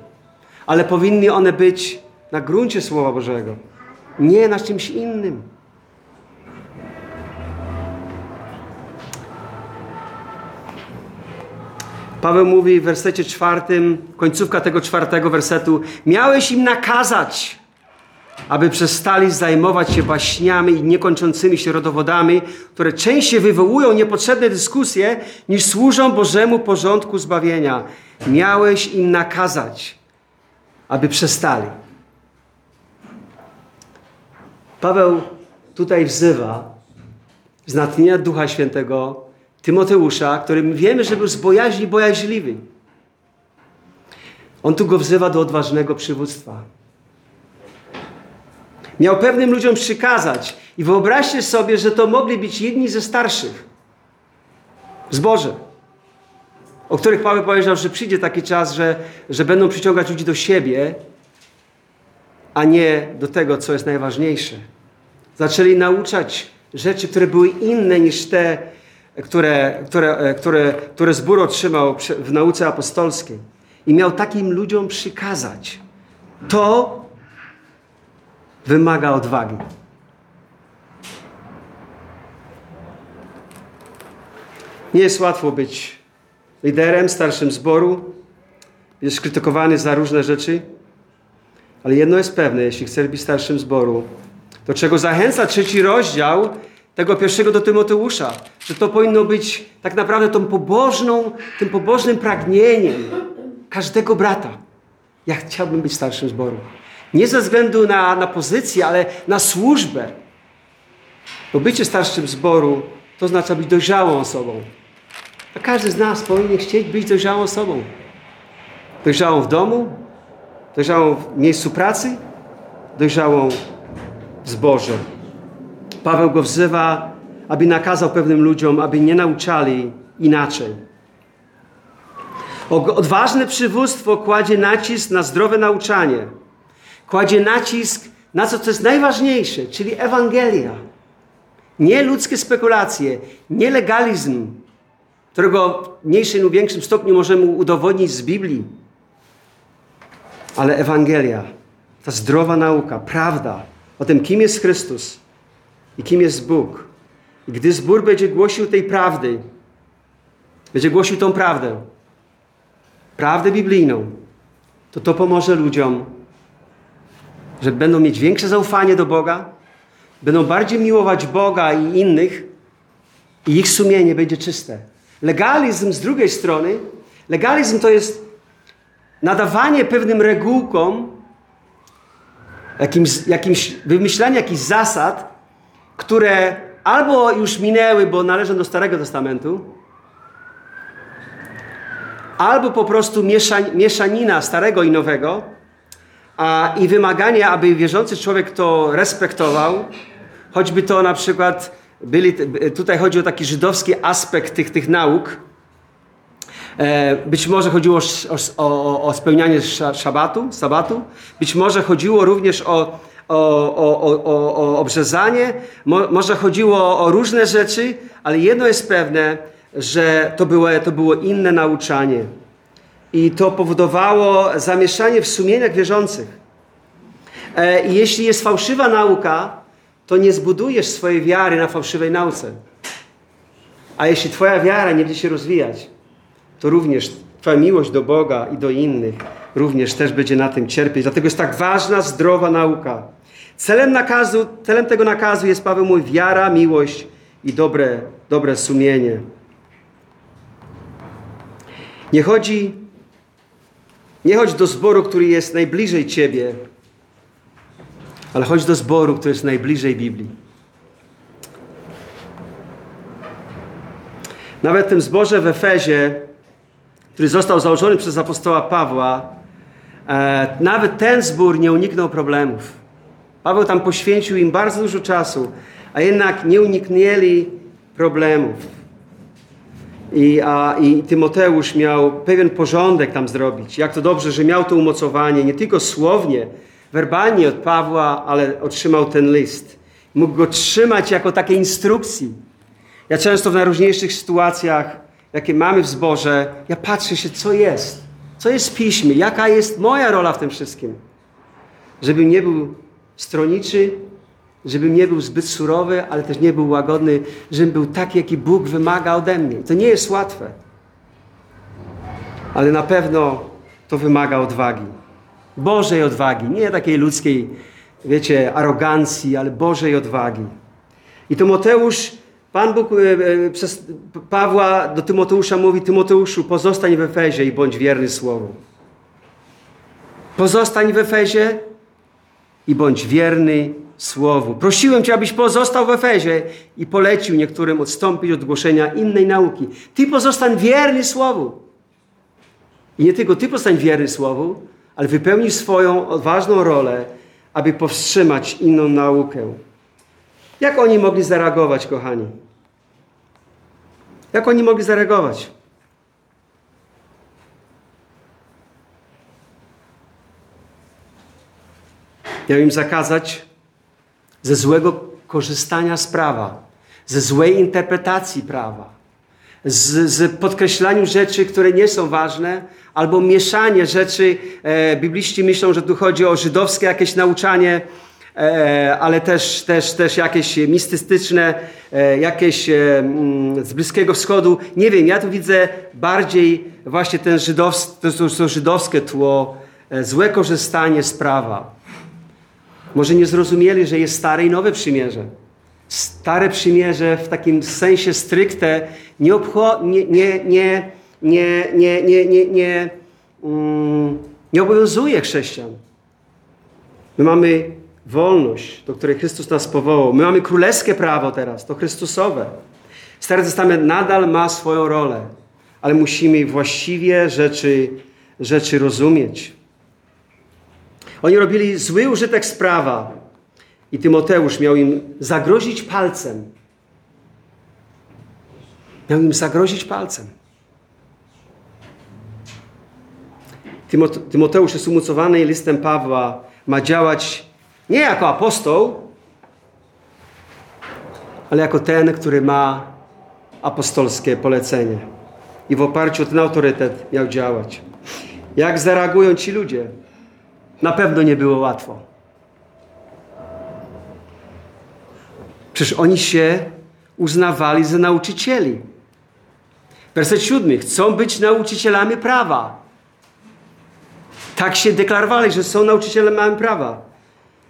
ale powinny one być na gruncie Słowa Bożego, nie na czymś innym. Paweł mówi w wersecie czwartym, końcówka tego czwartego wersetu: Miałeś im nakazać, aby przestali zajmować się baśniami i niekończącymi się rodowodami, które częściej wywołują niepotrzebne dyskusje, niż służą Bożemu porządku zbawienia. Miałeś im nakazać, aby przestali. Paweł tutaj wzywa z natchnienia Ducha Świętego Tymoteusza, którym wiemy, że był z bojaźni bojaźliwy. On tu go wzywa do odważnego przywództwa. Miał pewnym ludziom przykazać i wyobraźcie sobie, że to mogli być jedni ze starszych w zborze, o których Paweł powiedział, że przyjdzie taki czas, że, że będą przyciągać ludzi do siebie, a nie do tego, co jest najważniejsze. Zaczęli nauczać rzeczy, które były inne niż te, które, które, które, które zbór otrzymał w nauce apostolskiej. I miał takim ludziom przykazać. To wymaga odwagi. Nie jest łatwo być liderem, starszym zboru. Jest krytykowany za różne rzeczy. Ale jedno jest pewne, jeśli chcesz być starszym zboru, do czego zachęca trzeci rozdział tego pierwszego do Tymoteusza, że to powinno być tak naprawdę tą pobożną, tym pobożnym pragnieniem każdego brata. Ja chciałbym być starszym zboru. Nie ze względu na, na pozycję, ale na służbę. Bo bycie starszym zboru to oznacza być dojrzałą osobą. A każdy z nas powinien chcieć być dojrzałą osobą. Dojrzałą w domu, dojrzałą w miejscu pracy, dojrzałą w zborze. Paweł go wzywa, aby nakazał pewnym ludziom, aby nie nauczali inaczej. Odważne przywództwo kładzie nacisk na zdrowe nauczanie. Kładzie nacisk na co, co jest najważniejsze, czyli Ewangelia. Nie ludzkie spekulacje, nie legalizm, którego w mniejszym lub większym stopniu możemy udowodnić z Biblii, ale Ewangelia, ta zdrowa nauka, prawda o tym, kim jest Chrystus, i kim jest Bóg. I gdy zbór będzie głosił tej prawdy, będzie głosił tą prawdę, prawdę biblijną, to to pomoże ludziom, że będą mieć większe zaufanie do Boga, będą bardziej miłować Boga i innych i ich sumienie będzie czyste. Legalizm z drugiej strony, legalizm to jest nadawanie pewnym regułkom, jakimś, jakimś wymyślanie jakichś zasad, które albo już minęły, bo należą do Starego Testamentu, albo po prostu mieszanina Starego i Nowego a, i wymaganie, aby wierzący człowiek to respektował, choćby to na przykład byli, tutaj chodzi o taki żydowski aspekt tych, tych nauk. E, być może chodziło o, o, o spełnianie szabatu, sabatu, być może chodziło również o, o obrzezanie, Mo, może chodziło o różne rzeczy, ale jedno jest pewne, że to było, to było inne nauczanie. I to powodowało zamieszanie w sumieniach wierzących. E, I jeśli jest fałszywa nauka, to nie zbudujesz swojej wiary na fałszywej nauce. A jeśli Twoja wiara nie będzie się rozwijać, to również Twoja miłość do Boga i do innych również też będzie na tym cierpieć. Dlatego jest tak ważna, zdrowa nauka. Celem, nakazu, celem tego nakazu jest, Paweł mówi, wiara, miłość i dobre, dobre sumienie. Nie chodzi, Nie chodź do zboru, który jest najbliżej Ciebie, ale chodź do zboru, który jest najbliżej Biblii. Nawet w tym zborze w Efezie, który został założony przez apostoła Pawła, e, nawet ten zbór nie uniknął problemów. Paweł tam poświęcił im bardzo dużo czasu, a jednak nie uniknęli problemów. I, a, I Tymoteusz miał pewien porządek tam zrobić. Jak to dobrze, że miał to umocowanie, nie tylko słownie, werbalnie od Pawła, ale otrzymał ten list. Mógł go trzymać jako takiej instrukcji. Ja często w najróżniejszych sytuacjach, jakie mamy w zborze, ja patrzę się, co jest. Co jest w piśmie, jaka jest moja rola w tym wszystkim. Żebym nie był stroniczy, żebym nie był zbyt surowy, ale też nie był łagodny, żebym był taki, jaki Bóg wymaga ode mnie. To nie jest łatwe. Ale na pewno to wymaga odwagi. Bożej odwagi, nie takiej ludzkiej, wiecie, arogancji, ale Bożej odwagi. I Tymoteusz, Pan Bóg e, e, przez Pawła do Tymoteusza mówi: Tymoteuszu, pozostań w Efezie i bądź wierny Słowu. Pozostań w Efezie i bądź wierny Słowu. Prosiłem Cię, abyś pozostał w Efezie i polecił niektórym odstąpić od głoszenia innej nauki. Ty pozostań wierny Słowu. I nie tylko Ty pozostań wierny Słowu, ale wypełnisz swoją odważną rolę, aby powstrzymać inną naukę. Jak oni mogli zareagować, kochani? Jak oni mogli zareagować? Miał im zakazać ze złego korzystania z prawa, ze złej interpretacji prawa, z, z podkreślaniu rzeczy, które nie są ważne, albo mieszanie rzeczy. E, bibliści myślą, że tu chodzi o żydowskie jakieś nauczanie, e, ale też, też, też jakieś mistystyczne, e, jakieś e, mm, z Bliskiego Wschodu. Nie wiem, ja tu widzę bardziej właśnie ten żydowskie, to, to żydowskie tło, e, złe korzystanie z prawa. Może nie zrozumieli, że jest stare i nowe przymierze. Stare przymierze w takim sensie stricte nie, obcho- nie, nie, nie, nie, nie, nie, nie, nie, mm, nie obowiązuje chrześcijan. My mamy wolność, do której Chrystus nas powołał. My mamy królewskie prawo teraz, to Chrystusowe. Stary Testament nadal ma swoją rolę, ale musimy właściwie rzeczy, rzeczy rozumieć. Oni robili zły użytek z prawa i Tymoteusz miał im zagrozić palcem. Miał im zagrozić palcem. Tymoteusz jest umocowany listem Pawła. Ma działać nie jako apostoł, ale jako ten, który ma apostolskie polecenie. I w oparciu o ten autorytet miał działać. Jak zareagują ci ludzie? Na pewno nie było łatwo. Przecież oni się uznawali za nauczycieli. Werset siódmy. Chcą być nauczycielami prawa. Tak się deklarowali, że są nauczycielami prawa.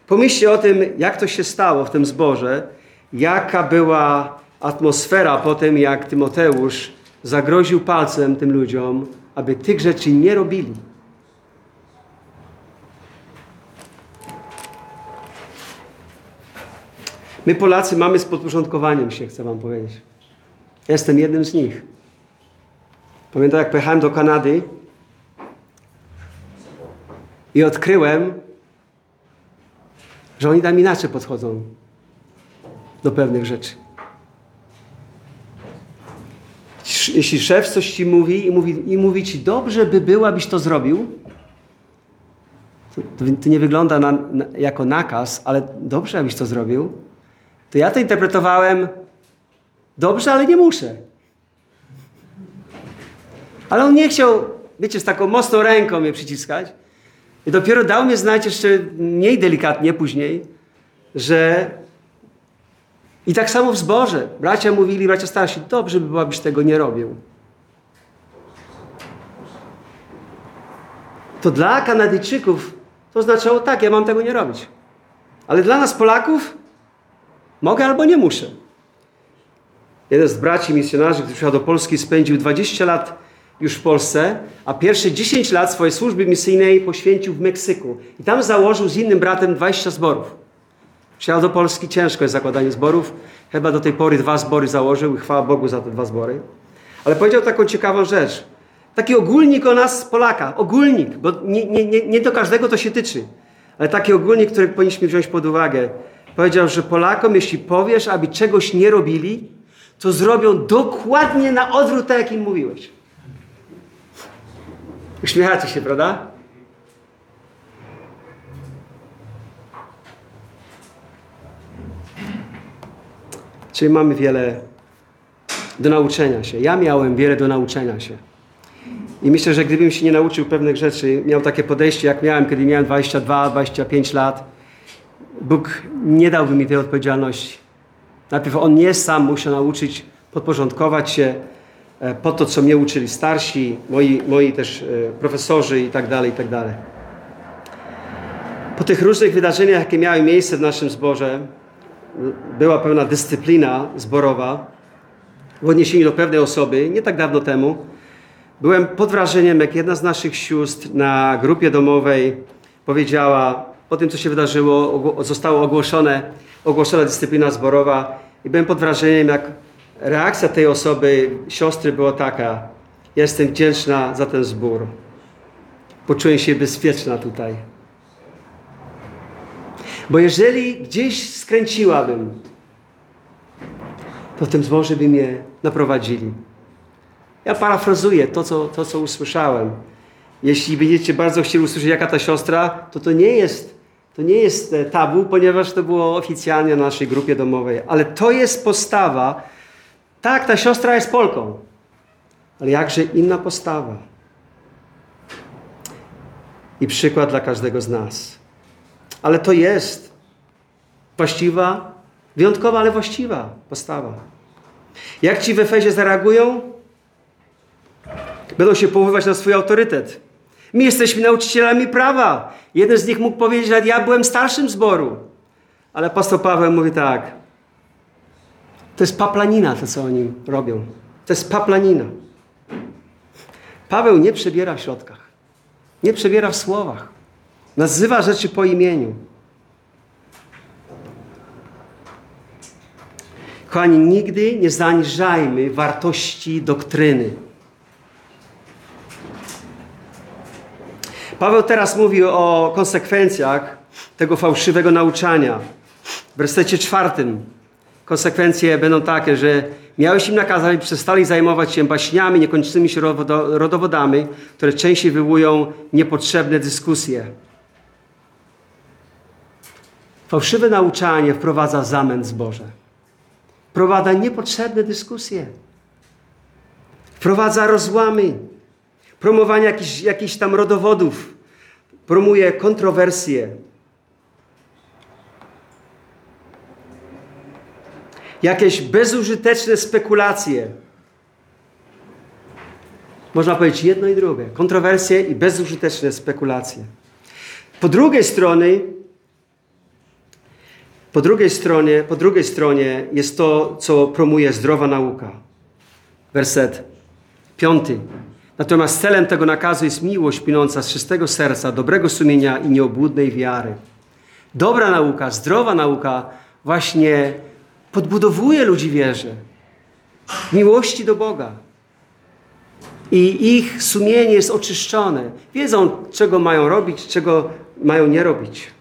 Pomyślcie o tym, jak to się stało w tym zborze, jaka była atmosfera po tym, jak Tymoteusz zagroził palcem tym ludziom, aby tych rzeczy nie robili. My Polacy mamy z podporządkowaniem się, chcę wam powiedzieć. Jestem jednym z nich. Pamiętam, jak pojechałem do Kanady i odkryłem, że oni tam inaczej podchodzą do pewnych rzeczy. Jeśli szef coś ci mówi i mówi, i mówi ci, dobrze by było, abyś to zrobił, to, to nie wygląda na, na, jako nakaz, ale dobrze, abyś to zrobił, to ja to interpretowałem dobrze, ale nie muszę. Ale on nie chciał, wiecie, z taką mocną ręką mnie przyciskać. I dopiero dał mnie znać jeszcze mniej delikatnie później, że i tak samo w zborze. Bracia mówili, bracia starsi, dobrze by było, abyś tego nie robił. To dla Kanadyjczyków to oznaczało tak, ja mam tego nie robić. Ale dla nas Polaków mogę albo nie muszę. Jeden z braci misjonarzy, który przyjechał do Polski, spędził 20 lat już w Polsce, a pierwsze 10 lat swojej służby misyjnej poświęcił w Meksyku. I tam założył z innym bratem 20 zborów. Przyjechał do Polski, ciężko jest zakładanie zborów. Chyba do tej pory dwa zbory założył i chwała Bogu za te dwa zbory. Ale powiedział taką ciekawą rzecz. Taki ogólnik o nas, Polaka. Ogólnik, bo nie, nie, nie, do każdego to się tyczy. Ale taki ogólnik, który powinniśmy wziąć pod uwagę. Powiedział, że Polakom, jeśli powiesz, aby czegoś nie robili, to zrobią dokładnie na odwrót, tak jak im mówiłeś. Uśmiechacie się, prawda? Czyli mamy wiele do nauczenia się. Ja miałem wiele do nauczenia się. I myślę, że gdybym się nie nauczył pewnych rzeczy, miał takie podejście, jak miałem, kiedy miałem 22-25 lat, Bóg nie dałby mi tej odpowiedzialności. Najpierw On nie sam musiał nauczyć podporządkować się e, po to, co mnie uczyli starsi, moi, moi też e, profesorzy i tak dalej, i tak dalej. Po tych różnych wydarzeniach, jakie miały miejsce w naszym zborze, była pewna dyscyplina zborowa w odniesieniu do pewnej osoby, nie tak dawno temu. Byłem pod wrażeniem, jak jedna z naszych sióstr na grupie domowej powiedziała, po tym co się wydarzyło, została ogłoszone, ogłoszona dyscyplina zborowa i byłem pod wrażeniem, jak reakcja tej osoby, siostry była taka, jestem wdzięczna za ten zbór. Poczułem się bezpieczna tutaj. Bo jeżeli gdzieś skręciłabym, to w tym zborze by mnie naprowadzili. Ja parafrazuję to co, to, co usłyszałem. Jeśli będziecie bardzo chcieli usłyszeć, jaka ta siostra, to to nie jest, to nie jest e, tabu, ponieważ to było oficjalnie na naszej grupie domowej. Ale to jest postawa. Tak, ta siostra jest Polką. Ale jakże inna postawa. I przykład dla każdego z nas. Ale to jest właściwa, wyjątkowa, ale właściwa postawa. Jak ci w Efezie zareagują? Będą się powoływać na swój autorytet. My jesteśmy nauczycielami prawa. Jeden z nich mógł powiedzieć, że ja byłem starszym zboru. Ale apostoł Paweł mówi tak. To jest paplanina, to co oni robią. To jest paplanina. Paweł nie przebiera w środkach. Nie przebiera w słowach. Nazywa rzeczy po imieniu. Kochani, nigdy nie zaniżajmy wartości doktryny. Paweł teraz mówi o konsekwencjach tego fałszywego nauczania. W wersecie czwartym konsekwencje będą takie, że miałeś im nakazać, aby przestali zajmować się baśniami, niekończącymi się rodowodami, które częściej wywołują niepotrzebne dyskusje. Fałszywe nauczanie wprowadza zamęt zboże. Wprowadza niepotrzebne dyskusje. Wprowadza rozłamy. Promowanie jakichś, jakichś tam rodowodów. Promuje kontrowersje. Jakieś bezużyteczne spekulacje. Można powiedzieć jedno i drugie. Kontrowersje i bezużyteczne spekulacje. Po drugiej stronie po drugiej stronie, po drugiej stronie jest to, co promuje zdrowa nauka. Werset piąty. Natomiast celem tego nakazu jest miłość płynąca z czystego serca, dobrego sumienia i nieobłudnej wiary. Dobra nauka, zdrowa nauka właśnie podbudowuje ludzi wierze. Miłości do Boga. I ich sumienie jest oczyszczone. Wiedzą, czego mają robić, czego mają nie robić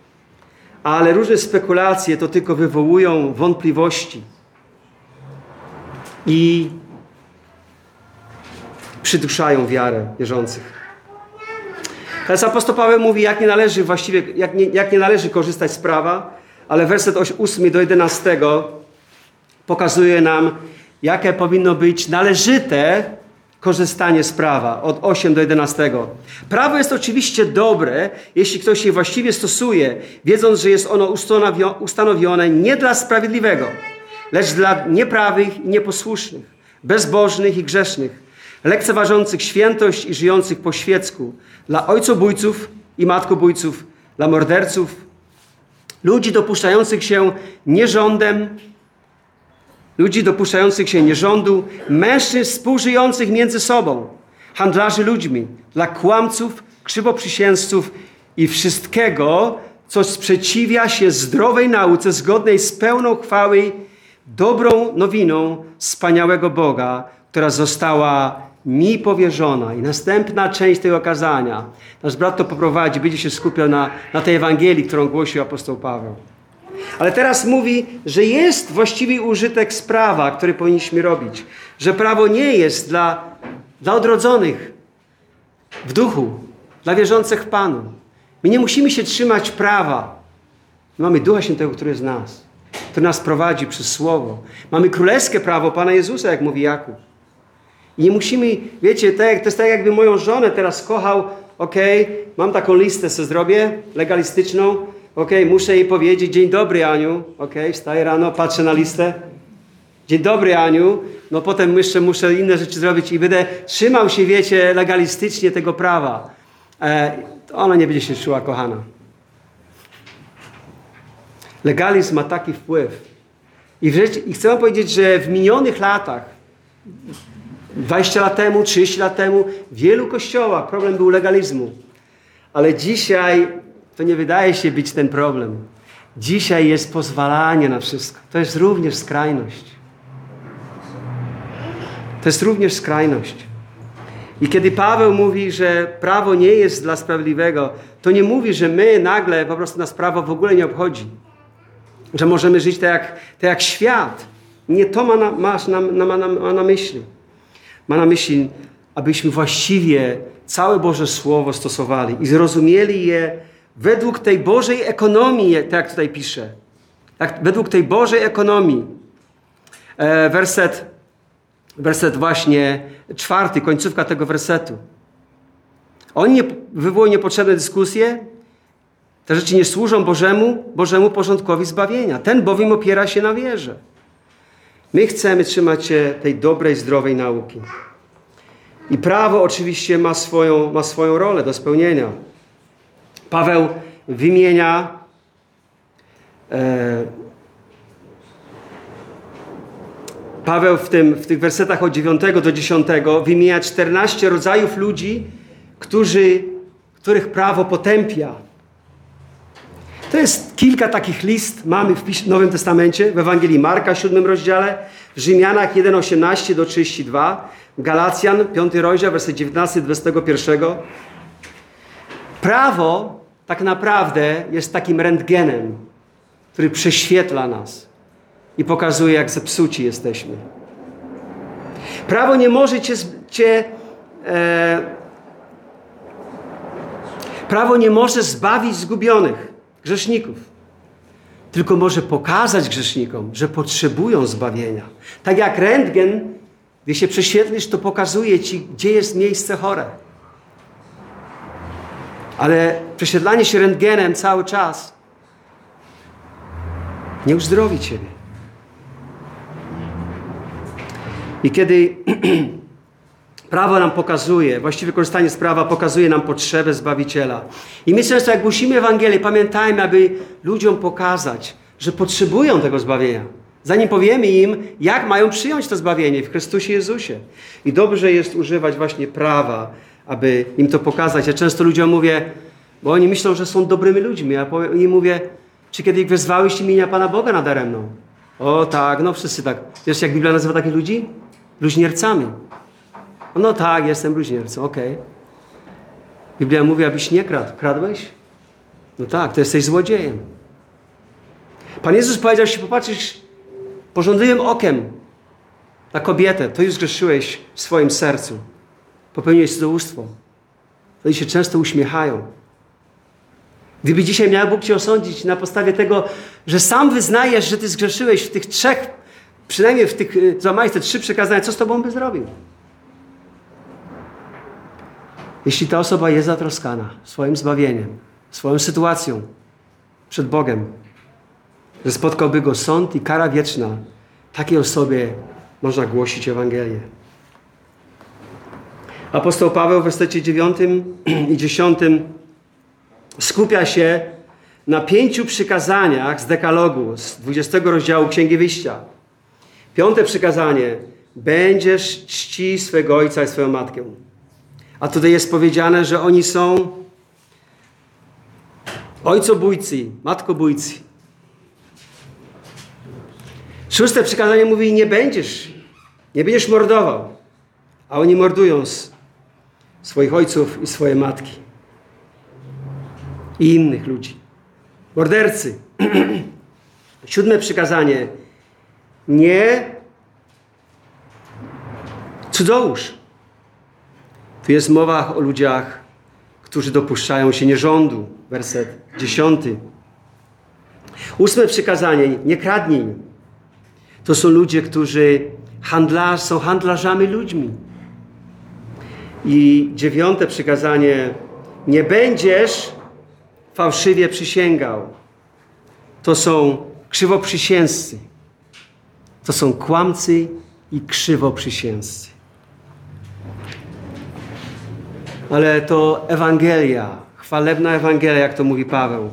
ale różne spekulacje to tylko wywołują wątpliwości i przyduszają wiarę wierzących. Teraz apostoł Paweł mówi, jak nie należy właściwie, jak nie, jak nie należy korzystać z prawa, ale werset 8 do 11 pokazuje nam, jakie powinno być należyte korzystanie z prawa od 8 do 11. Prawo jest oczywiście dobre, jeśli ktoś je właściwie stosuje, wiedząc, że jest ono ustanowione nie dla sprawiedliwego, lecz dla nieprawych i nieposłusznych, bezbożnych i grzesznych, lekceważących świętość i żyjących po świecku, dla ojcobójców i matkobójców, dla morderców, ludzi dopuszczających się nierządem ludzi dopuszczających się nierządu, mężczyzn współżyjących między sobą, handlarzy ludźmi, dla kłamców, krzywoprzysięzców i wszystkiego, co sprzeciwia się zdrowej nauce zgodnej z pełną chwały, dobrą nowiną wspaniałego Boga, która została mi powierzona. I następna część tego kazania, nasz brat to poprowadzi, będzie się skupiał na, na tej Ewangelii, którą głosił apostoł Paweł. Ale teraz mówi, że jest właściwy użytek z prawa, który powinniśmy robić. Że prawo nie jest dla, dla odrodzonych w duchu, dla wierzących w Panu. My nie musimy się trzymać prawa. Mamy Ducha Świętego, który jest nas, który nas prowadzi przez Słowo. Mamy królewskie prawo Pana Jezusa, jak mówi Jakub. I musimy, wiecie, to jest tak jakby moją żonę teraz kochał, okej, okay, mam taką listę, co zrobię, legalistyczną, okej, okay, muszę jej powiedzieć, dzień dobry Aniu, okej, okay, wstaję rano, patrzę na listę, dzień dobry Aniu, no potem jeszcze muszę inne rzeczy zrobić i będę trzymał się, wiecie, legalistycznie tego prawa. E, ona nie będzie się czuła kochana. Legalizm ma taki wpływ. I, rzecz, I chcę powiedzieć, że w minionych latach 20 lat temu, 30 lat temu w wielu kościołach problem był legalizmu. Ale dzisiaj to nie wydaje się być ten problem. Dzisiaj jest pozwalanie na wszystko. To jest również skrajność. To jest również skrajność. I kiedy Paweł mówi, że prawo nie jest dla sprawiedliwego, to nie mówi, że my nagle po prostu nas prawo w ogóle nie obchodzi. Że możemy żyć tak jak, tak jak świat. Nie to ma na, masz na, na, na, na myśli. Ma na myśli, abyśmy właściwie całe Boże Słowo stosowali i zrozumieli je według tej Bożej ekonomii, tak jak tutaj pisze. Tak, według tej Bożej ekonomii. E, werset, werset właśnie czwarty, końcówka tego wersetu. Oni nie, wywołują niepotrzebne dyskusje. Te rzeczy nie służą Bożemu, Bożemu porządkowi zbawienia. Ten bowiem opiera się na wierze. My chcemy trzymać się tej dobrej, zdrowej nauki. I prawo oczywiście ma swoją, ma swoją rolę do spełnienia. Paweł wymienia e, Paweł w, tym, w tych wersetach od 9 do 10 wymienia 14 rodzajów ludzi, którzy, których prawo potępia. To jest kilka takich list mamy w Nowym Testamencie, w Ewangelii Marka, 7 rozdziale, w Rzymianach 1, 18 do 32, Galacjan, 5 rozdział, werset 19 do 21. Prawo tak naprawdę jest takim rentgenem, który prześwietla nas i pokazuje, jak zepsuci jesteśmy. Prawo nie może cię, cię e, prawo nie może zbawić zgubionych grzeszników, tylko może pokazać grzesznikom, że potrzebują zbawienia. Tak jak rentgen, gdy się prześwietlisz, to pokazuje ci, gdzie jest miejsce chore. Ale prześwietlanie się rentgenem cały czas nie uzdrowi ciebie. I kiedy prawo nam pokazuje, właściwe korzystanie z prawa pokazuje nam potrzebę Zbawiciela. I my często jak głosimy Ewangelię, pamiętajmy, aby ludziom pokazać, że potrzebują tego zbawienia. Zanim powiemy im, jak mają przyjąć to zbawienie w Chrystusie Jezusie. I dobrze jest używać właśnie prawa, aby im to pokazać. Ja często ludziom mówię, bo oni myślą, że są dobrymi ludźmi. Ja im mówię, czy kiedy ich wezwałeś imienia Pana Boga nadaremną? O tak, no wszyscy tak. Wiesz, jak Biblia nazywa takich ludzi? Bluźniercami. No tak, jestem bluźniercą, okej. Okay. Biblia mówi, abyś nie kradł. Kradłeś? No tak, to jesteś złodziejem. Pan Jezus powiedział, jeśli popatrzysz porządliwym okiem na kobietę, to już zgrzeszyłeś w swoim sercu. Popełniłeś cudzołóstwo. Oni się często uśmiechają. Gdyby dzisiaj miał Bóg Cię osądzić na podstawie tego, że sam wyznajesz, że Ty zgrzeszyłeś w tych trzech przynajmniej w tych, y, złamałeś te trzy przekazania, co z tobą by zrobił? Jeśli ta osoba jest zatroskana swoim zbawieniem, swoją sytuacją przed Bogiem, że spotkałby go sąd i kara wieczna, takiej osobie można głosić Ewangelię. Apostoł Paweł w wersecie 9 i 10 skupia się na pięciu przykazaniach z dekalogu, z 20 rozdziału Księgi Wyjścia. Piąte przykazanie. Będziesz czci swego ojca i swoją matkę. A tutaj jest powiedziane, że oni są ojcobójcy, matkobójcy. Szóste przykazanie mówi, nie będziesz, nie będziesz mordował. A oni mordują swoich ojców i swoje matki. I innych ludzi. Mordercy. Siódme przykazanie. Nie cudzołóż. Tu jest mowa o ludziach, którzy dopuszczają się nierządu. Werset dziesiąty. Ósme przykazanie. Nie kradnij. To są ludzie, którzy handlarz, są handlarzami ludźmi. I dziewiąte przykazanie. Nie będziesz fałszywie przysięgał. To są krzywoprzysięzcy. To są kłamcy i krzywoprzysięzcy. Ale to Ewangelia, chwalebna Ewangelia, jak to mówi Paweł.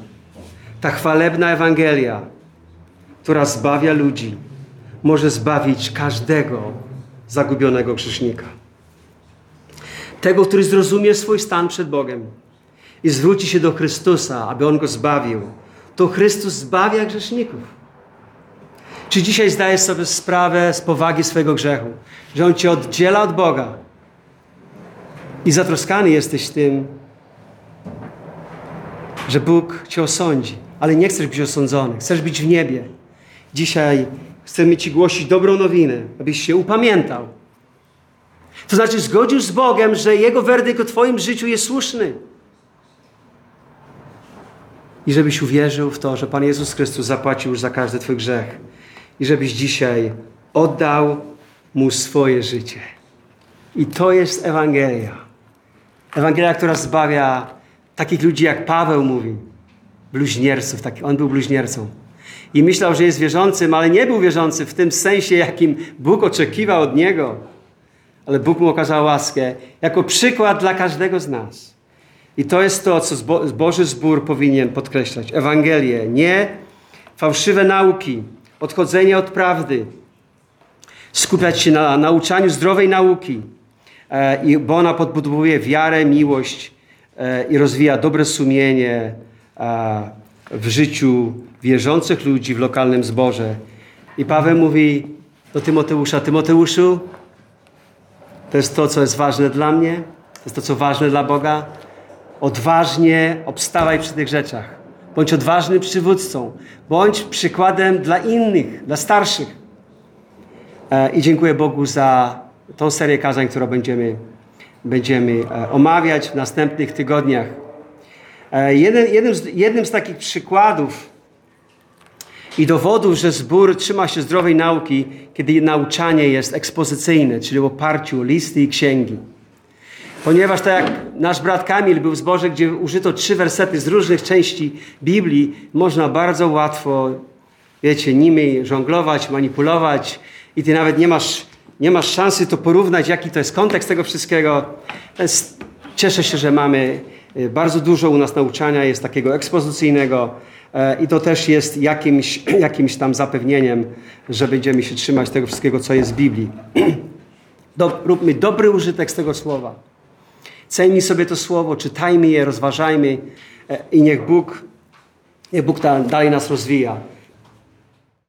Ta chwalebna Ewangelia, która zbawia ludzi, może zbawić każdego zagubionego grzesznika. Tego, który zrozumie swój stan przed Bogiem i zwróci się do Chrystusa, aby On go zbawił. To Chrystus zbawia grzeszników. Czy dzisiaj zdajesz sobie sprawę z powagi swojego grzechu, że On cię oddziela od Boga i zatroskany jesteś tym, że Bóg cię osądzi, ale nie chcesz być osądzony, chcesz być w niebie. Dzisiaj chcemy Ci głosić dobrą nowinę, abyś się upamiętał. To znaczy zgodził z Bogiem, że Jego werdykt o Twoim życiu jest słuszny. I żebyś uwierzył w to, że Pan Jezus Chrystus zapłacił już za każdy Twój grzech. I żebyś dzisiaj oddał Mu swoje życie. I to jest Ewangelia. Ewangelia, która zbawia takich ludzi, jak Paweł mówi, bluźnierców. Taki, on był bluźniercą. I myślał, że jest wierzącym, ale nie był wierzący w tym sensie, jakim Bóg oczekiwał od niego. Ale Bóg mu okazał łaskę jako przykład dla każdego z nas. I to jest to, co Boży Zbór powinien podkreślać. Ewangelię, nie fałszywe nauki, odchodzenie od prawdy, skupiać się na nauczaniu zdrowej nauki, e, bo ona podbudowuje wiarę, miłość e, i rozwija dobre sumienie e, w życiu wierzących ludzi w lokalnym zborze. I Paweł mówi do Tymoteusza, Tymoteuszu, to jest to, co jest ważne dla mnie, to jest to, co ważne dla Boga. Odważnie obstawaj przy tych rzeczach. Bądź odważnym przywódcą. Bądź przykładem dla innych, dla starszych. I dziękuję Bogu za tą serię kazań, którą będziemy, będziemy e, omawiać w następnych tygodniach. E, jeden, jednym, z, jednym z takich przykładów i dowodów, że zbór trzyma się zdrowej nauki, kiedy nauczanie jest ekspozycyjne, czyli w oparciu listy i księgi. Ponieważ tak jak nasz brat Kamil był w zborze, gdzie użyto trzy wersety z różnych części Biblii, można bardzo łatwo, wiecie, nimi żonglować, manipulować i ty nawet nie masz, nie masz szansy to porównać, jaki to jest kontekst tego wszystkiego. Cieszę się, że mamy y, bardzo dużo u nas nauczania, jest takiego ekspozycyjnego e, i to też jest jakimś, jakimś tam zapewnieniem, że będziemy się trzymać tego wszystkiego, co jest w Biblii. Do, róbmy dobry użytek z tego słowa. Cejmy sobie to słowo, czytajmy je, rozważajmy e, i niech Bóg, niech Bóg dalej nas rozwija.